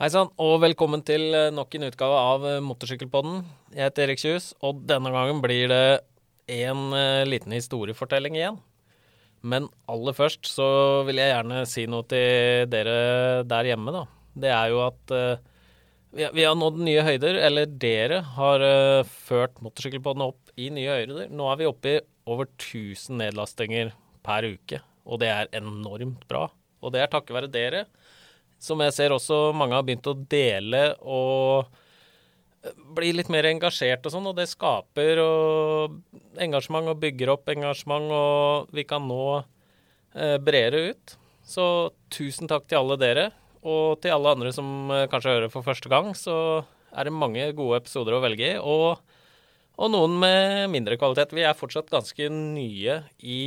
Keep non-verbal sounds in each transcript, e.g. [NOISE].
Hei sann, og velkommen til eh, nok en utgave av eh, Motorsykkelpodden. Jeg heter Erik Kjus, og denne gangen blir det en uh, liten historiefortelling igjen. Men aller først så vil jeg gjerne si noe til dere der hjemme, da. Det er jo at vi, har nådd nye høyder, eller dere har ført Motorsykkelpodden opp i nye høyder. Nå er vi oppe i over 1000 nedlastinger per uke, og det er enormt bra. Og det er takket være dere som jeg ser også mange har begynt å dele og bli litt mer engasjert og sånn, og det skaper og engasjement og bygger opp engasjement, og vi kan nå eh, bredere ut. Så tusen takk til alle dere, og til alle andre som eh, kanskje hører for første gang, så er det mange gode episoder å velge i, og, og noen med mindre kvalitet. Vi er fortsatt ganske nye i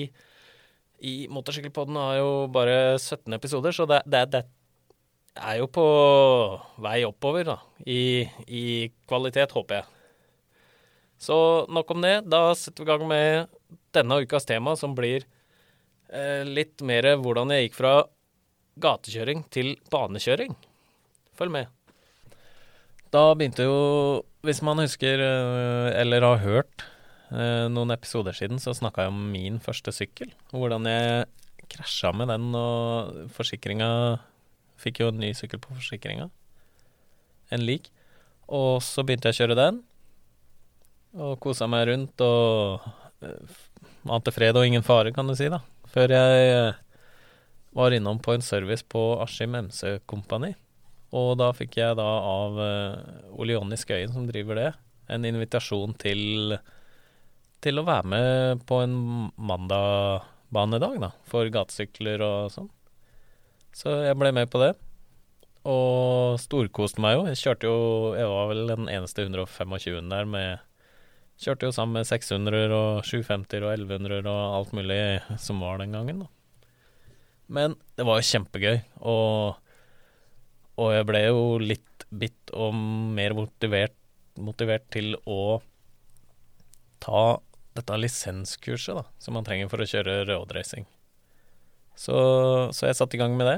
i Motorsykkelpodden har jo bare 17 episoder, så det, det, det, er jo på vei oppover, da. I, i kvalitet, håper jeg. Så nok om det. Da setter vi i gang med denne ukas tema, som blir eh, litt mer hvordan jeg gikk fra gatekjøring til banekjøring. Følg med. Da begynte jo, hvis man husker eh, eller har hørt eh, noen episoder siden, så snakka jeg om min første sykkel. Hvordan jeg krasja med den, og forsikringa Fikk jo en ny sykkel på forsikringa. En lik. Og så begynte jeg å kjøre den, og kosa meg rundt og uh, ante fred og ingen fare, kan du si, da. Før jeg uh, var innom på en service på Askim MC Kompani. Og da fikk jeg da av uh, Ole Skøyen, som driver det, en invitasjon til til å være med på en mandagbanedag, da, for gatesykler og sånn. Så jeg ble med på det. Og storkoste meg jo. Jeg kjørte jo Jeg var vel den eneste 125 der med Kjørte jo sammen med 600 og 750 og 1100 og alt mulig som var den gangen, da. Men det var jo kjempegøy, og, og jeg ble jo litt bitt og mer motivert, motivert til å ta dette lisenskurset da, som man trenger for å kjøre roadracing. Så, så jeg satte i gang med det.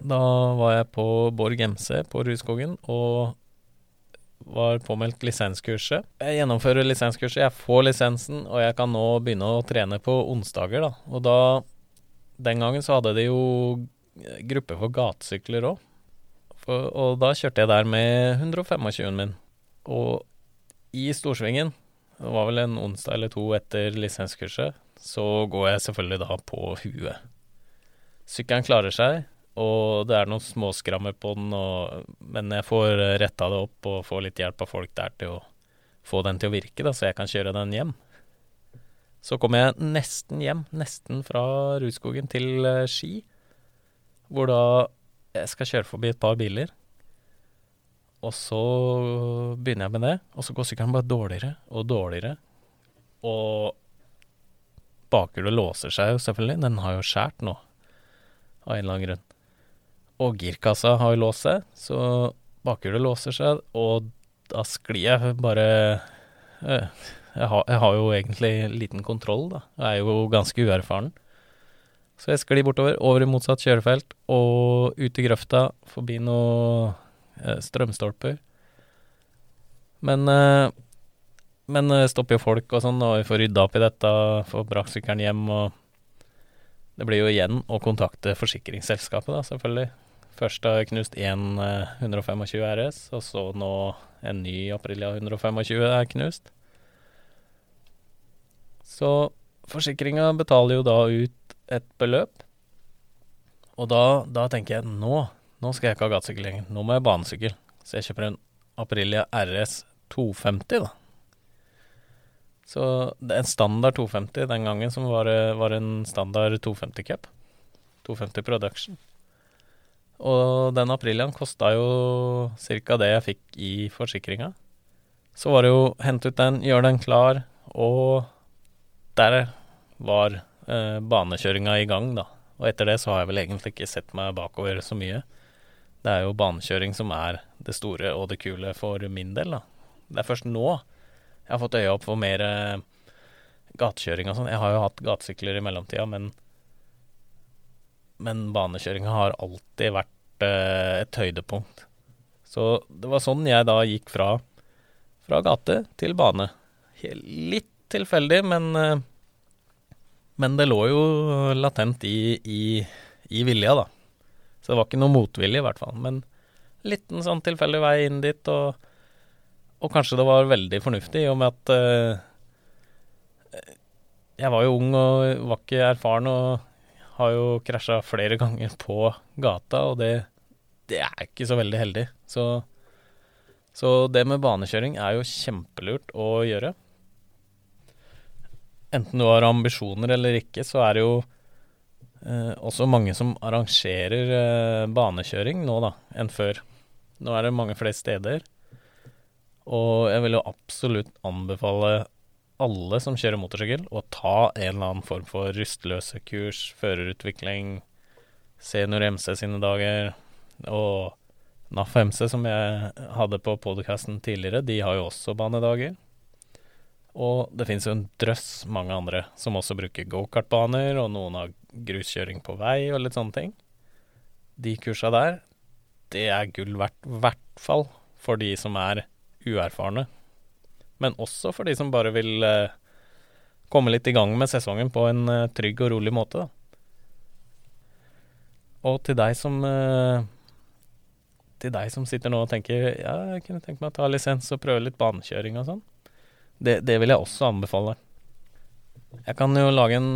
Da var jeg på Borg MC på Rudskogen og var påmeldt lisenskurset. Jeg gjennomfører lisenskurset, jeg får lisensen, og jeg kan nå begynne å trene på onsdager, da. Og da Den gangen så hadde de jo gruppe for gatesykler òg. Og da kjørte jeg der med 125-en min. Og i Storsvingen, det var vel en onsdag eller to etter lisenskurset, så går jeg selvfølgelig da på huet. Sykkelen klarer seg, og det er noen småskrammer på den, og, men jeg får retta det opp og får litt hjelp av folk der til å få den til å virke, da, så jeg kan kjøre den hjem. Så kommer jeg nesten hjem, nesten fra Rudskogen til uh, Ski, hvor da jeg skal kjøre forbi et par biler. Og så begynner jeg med det, og så går sykkelen bare dårligere og dårligere. Og bakhjulet låser seg jo selvfølgelig, den har jo skjært nå av en eller annen grunn. Og girkassa har låst seg, så bakhjulet låser seg, og da sklir jeg bare øh, jeg har, jeg har, jo egentlig liten kontroll, da. Jeg er jo ganske uerfaren. Så jeg sklir bortover, over i motsatt kjørefelt, og ut i grøfta, forbi noen øh, strømstolper. Men øh, men stopper jo folk og sånn, og vi får rydda opp i dette, får brakt sykkelen hjem og det blir jo igjen å kontakte forsikringsselskapet, da, selvfølgelig. Først har jeg knust én 125 RS, og så nå en ny Aprilia 125 er knust. Så forsikringa betaler jo da ut et beløp. Og da, da tenker jeg nå, nå skal jeg ikke ha gatesykkel lenger, nå må jeg banesykkel. Så jeg kjøper en Aprilia RS 250, da. Så det er en standard 250 den gangen som var, var en standard 250 cup. 250 production. Og den Apriliaen kosta jo ca. det jeg fikk i forsikringa. Så var det jo hente ut den, gjøre den klar, og der var eh, banekjøringa i gang, da. Og etter det så har jeg vel egentlig ikke sett meg bakover så mye. Det er jo banekjøring som er det store og det kule for min del, da. Det er først nå jeg har fått øya opp for mer uh, gatekjøring og sånn. Jeg har jo hatt gatesykler i mellomtida, men men banekjøringa har alltid vært uh, et høydepunkt. Så det var sånn jeg da gikk fra, fra gate til bane. Litt tilfeldig, men, eh, men det lå jo latent i, i, i vilja, da. Så det var ikke noe motvilje, i hvert fall. Men liten sånn tilfeldig vei inn dit, og, og kanskje det var veldig fornuftig, i og med at uh, jeg var jo ung og var ikke erfaren, og har jo krasja flere [LAUGHS] ganger på gata, og det, det er ikke så veldig heldig. Så, så det med banekjøring er jo kjempelurt å gjøre. Enten du har ambisjoner eller ikke, så er det jo eh, også mange som arrangerer eh, banekjøring nå, da, enn før. Nå er det mange flere steder. Og jeg vil jo absolutt anbefale alle som kjører motorsykkel, å ta en eller annen form for rustløsekurs, førerutvikling, senior MC sine dager, og NAF MC, som jeg hadde på podkasten tidligere, de har jo også banedager. Og det finnes jo en drøss mange andre som også bruker gokartbaner, og noen har gruskjøring på vei og litt sånne ting. De kursa der, det er gull verdt, i hvert fall for de som er uerfarne. Men også for de som bare vil eh, komme litt i gang med sesongen på en eh, trygg og rolig måte, da. Og til deg som eh, Til deg som sitter nå og tenker ja, jeg kunne tenke meg å ta lisens og prøve litt banekjøring og sånn. Det, det vil jeg også anbefale. Jeg kan jo lage en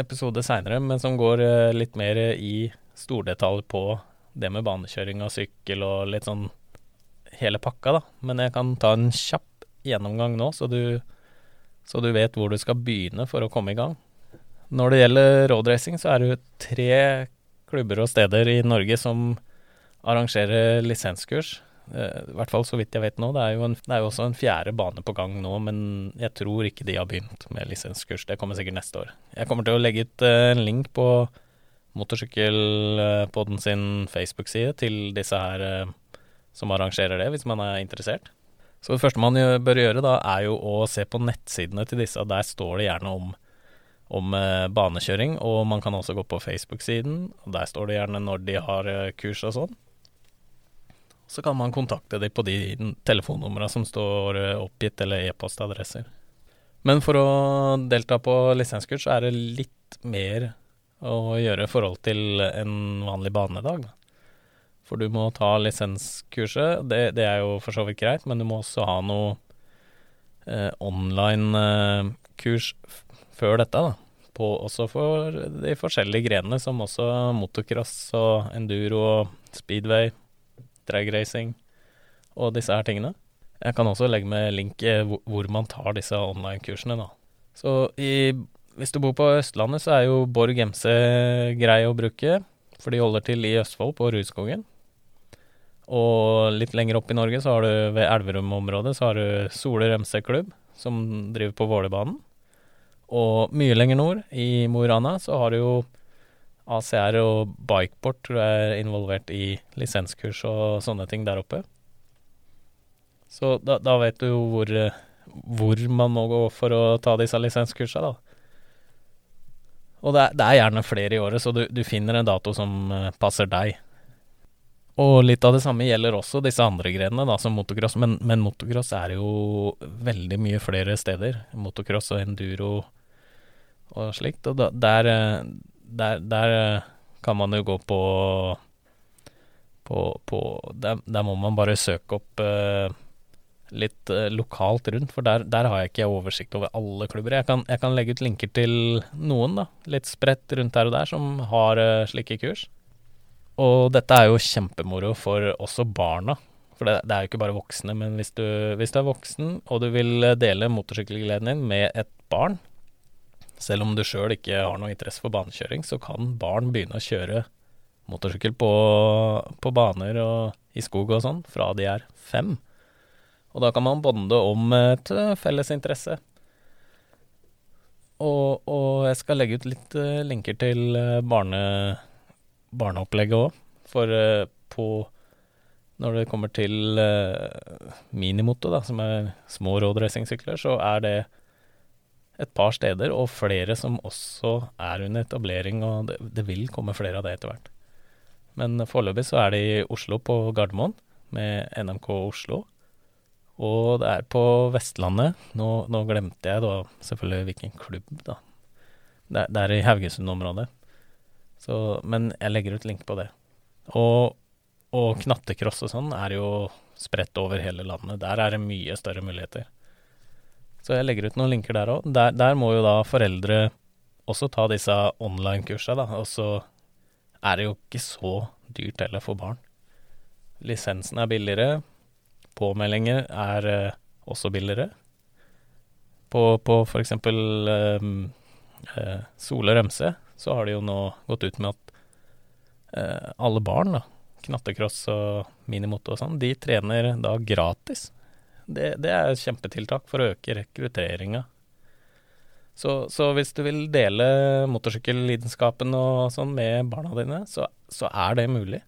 episode seinere, men som går litt mer i stordetalj på det med banekjøring og sykkel og litt sånn hele pakka, da. Men jeg kan ta en kjapp gjennomgang nå, så du, så du vet hvor du skal begynne for å komme i gang. Når det gjelder roadracing, så er det jo tre klubber og steder i Norge som arrangerer lisenskurs. Eh, I hvert fall så vidt jeg vet nå. Det er, jo en, det er jo også en fjerde bane på gang nå, men jeg tror ikke de har begynt med lisenskurs. Det kommer sikkert neste år. Jeg kommer til å legge ut eh, en link på motorsykkelpodden sin Facebook-side til disse her eh, som arrangerer det, hvis man er interessert. Så det første man bør gjøre da, er jo å se på nettsidene til disse. Der står det gjerne om, om banekjøring, og man kan også gå på Facebook-siden. og Der står det gjerne når de har kurs og sånn så kan man kontakte dem på de telefonnumra som står eh, oppgitt, eller e-postadresser. Men for å delta på lisenskurs, så er det litt mer å gjøre i forhold til en vanlig banedag. For du må ta lisenskurset, det, det er jo for så vidt greit, men du må også ha noe eh, online-kurs eh, før dette, da. På, også for de forskjellige grenene, som også motocross og enduro og speedway dragracing og disse her tingene. Jeg kan også legge med link hvor man tar disse online-kursene, da. Så i, hvis du bor på Østlandet, så er jo Borg MC grei å bruke, for de holder til i Østfold, på Rudskogen. Og litt lenger opp i Norge, så har du ved Elverum-området, så har du Soler MC-klubb, som driver på Vålerbanen. Og mye lenger nord, i Mo i Rana, så har du jo ACR og Bikeport jeg er involvert i lisenskurs og sånne ting der oppe. Så da, da vet du jo hvor, hvor, man må gå for å ta disse lisenskursene, da. Og det er, det er, gjerne flere i året, så du, du finner en dato som uh, passer deg. Og litt av det samme gjelder også disse andre grenene, da, som motocross. Men, men motocross er jo veldig mye flere steder. Motocross og enduro og slikt. Og da, der, eh, der, der, eh, kan man jo gå på på, på der, der, må man bare søke opp uh, litt uh, lokalt rundt, for der, der, har jeg ikke oversikt over alle klubber. Jeg kan, jeg kan, legge ut linker til noen, da, litt spredt rundt her og der, som har uh, slike kurs. Og dette er jo kjempemoro for også barna. For det, det er jo ikke bare voksne, men hvis du, hvis du er voksen og du vil dele motorsykkelgleden din med et barn, selv om du sjøl ikke har noe interesse for banekjøring, så kan barn begynne å kjøre motorsykkel på, på baner og i skog og sånn fra de er fem. Og da kan man bonde om et eh, felles interesse. Og, og, jeg skal legge ut litt uh, linker til uh, barne, barneopplegget òg. For uh, på Når det kommer til minimoto, da, som er små roadracingsykler, så er det et par steder, og flere som også er under etablering, og det, det vil komme flere av det etter hvert. Men foreløpig så er det i Oslo, på Gardermoen. med NMK Oslo. Og det er på Vestlandet. Nå, nå glemte jeg da selvfølgelig hvilken klubb, da. Det, det er i Haugesund-området. Men jeg legger ut link på det. Og, og knattekross og sånn er jo spredt over hele landet. Der er det mye større muligheter. Så jeg legger ut noen linker der òg. Der, der, må jo da foreldre også ta disse online-kursa, da. Og så er det jo ikke så dyrt heller for barn. Lisensen er billigere. Påmeldinger er eh, også billigere. På, på for eksempel eh, uh, Sole Rømse så har de jo nå gått ut med at eh, alle barn, da, knattekross og minimoto og sånn, de trener da gratis. Det, det er et kjempetiltak for å øke rekrutteringa. Så, så, hvis du vil dele motorsykkellidenskapen og sånn med barna dine, så, så er det mulig.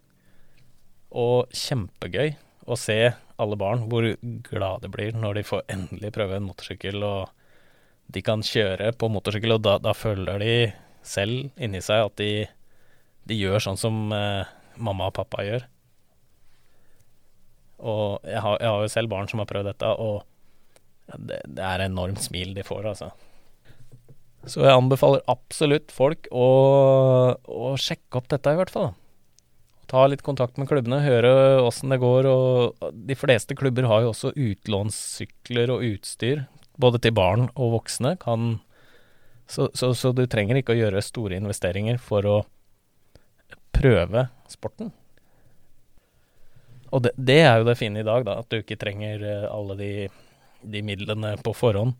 Og kjempegøy å se alle barn hvor glade de blir når de får endelig prøve en motorsykkel, og de kan kjøre på motorsykkel, og da, da føler de selv inni seg at de, de gjør sånn som eh, mamma og pappa gjør. Og jeg har, jeg har, jo selv barn som har prøvd dette, og det, det er enormt smil de får, altså. Så jeg anbefaler absolutt folk å, å sjekke opp dette, i hvert fall. Ta litt kontakt med klubbene, høre åssen det går. Og de fleste klubber har jo også utlånssykler og utstyr, både til barn og voksne. Kan, så, så, så du trenger ikke å gjøre store investeringer for å prøve sporten. Og det, det, er jo det fine i dag, da, at du ikke trenger eh, alle de, de midlene på forhånd.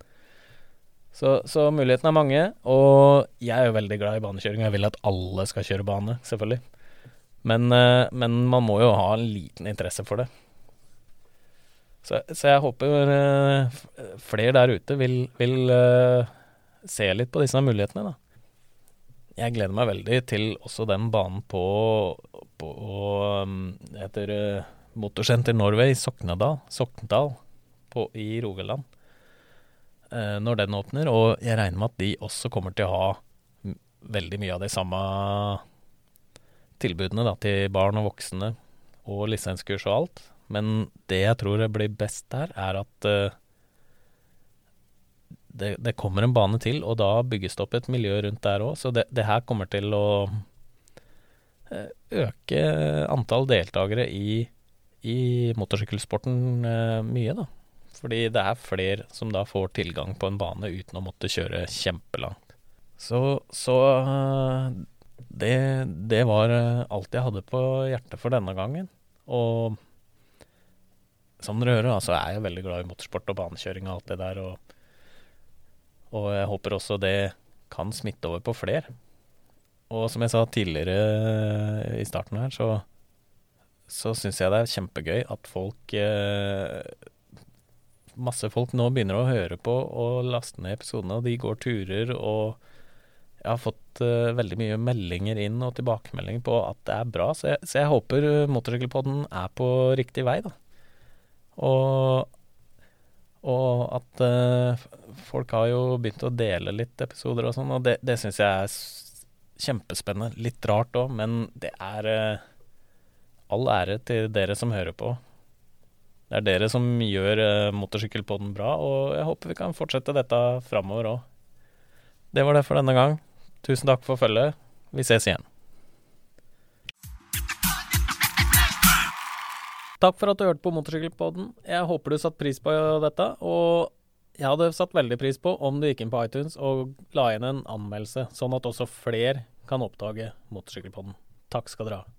Så, så, mulighetene er mange, og jeg er jo veldig glad i banekjøring. Jeg vil at alle skal kjøre bane, selvfølgelig. Men, eh, men man må jo ha en liten interesse for det. Så, så jeg håper eh, flere der ute vil, vil se litt på disse mulighetene, da jeg gleder meg veldig til også den banen på, på um, Det heter uh, Motorsenter Norway Soknedal, Sokndal på, i Rogaland. Uh, når den åpner. Og jeg regner med at de også kommer til å ha veldig mye av de samme tilbudene da, til barn og voksne, og lisenskurs og alt. Men det jeg tror blir best der, er at uh, det, det, kommer en bane til, og da bygges det opp et miljø rundt der òg. Så det, det, her kommer til å eh, øke antall deltakere i, i motorsykkelsporten eh, mye, da. Fordi det er flere som da får tilgang på en bane uten å måtte kjøre kjempelangt. Så, så eh, det, det var alt jeg hadde på hjertet for denne gangen. Og som dere hører, så er jeg veldig glad i motorsport og banekjøring og alt det der. og og jeg håper også det kan smitte over på flere. Og som jeg sa tidligere eh, i starten her, så, så syns jeg det er kjempegøy at folk eh, Masse folk nå begynner å høre på og laste ned episodene, og de går turer. Og jeg har fått uh, veldig mye meldinger inn og tilbakemeldinger på at det er bra. Så jeg, så jeg håper Motorsykkelpodden er på riktig vei, da. Og og at uh, folk har jo begynt å dele litt episoder og sånn, og det, det syns jeg er kjempespennende. Litt rart òg, men det er uh, all ære til dere som hører på. Det er dere som gjør uh, motorsykkelpodden bra, og jeg håper vi kan fortsette dette framover òg. Det var det for denne gang. Tusen takk for følget. Vi ses igjen. Takk for at du hørte på Motorsykkelpodden. Jeg håper du satte pris på dette. Og jeg hadde satt veldig pris på om du gikk inn på iTunes og la igjen en anmeldelse, sånn at også flere kan oppdage Motorsykkelpodden. Takk skal dere ha.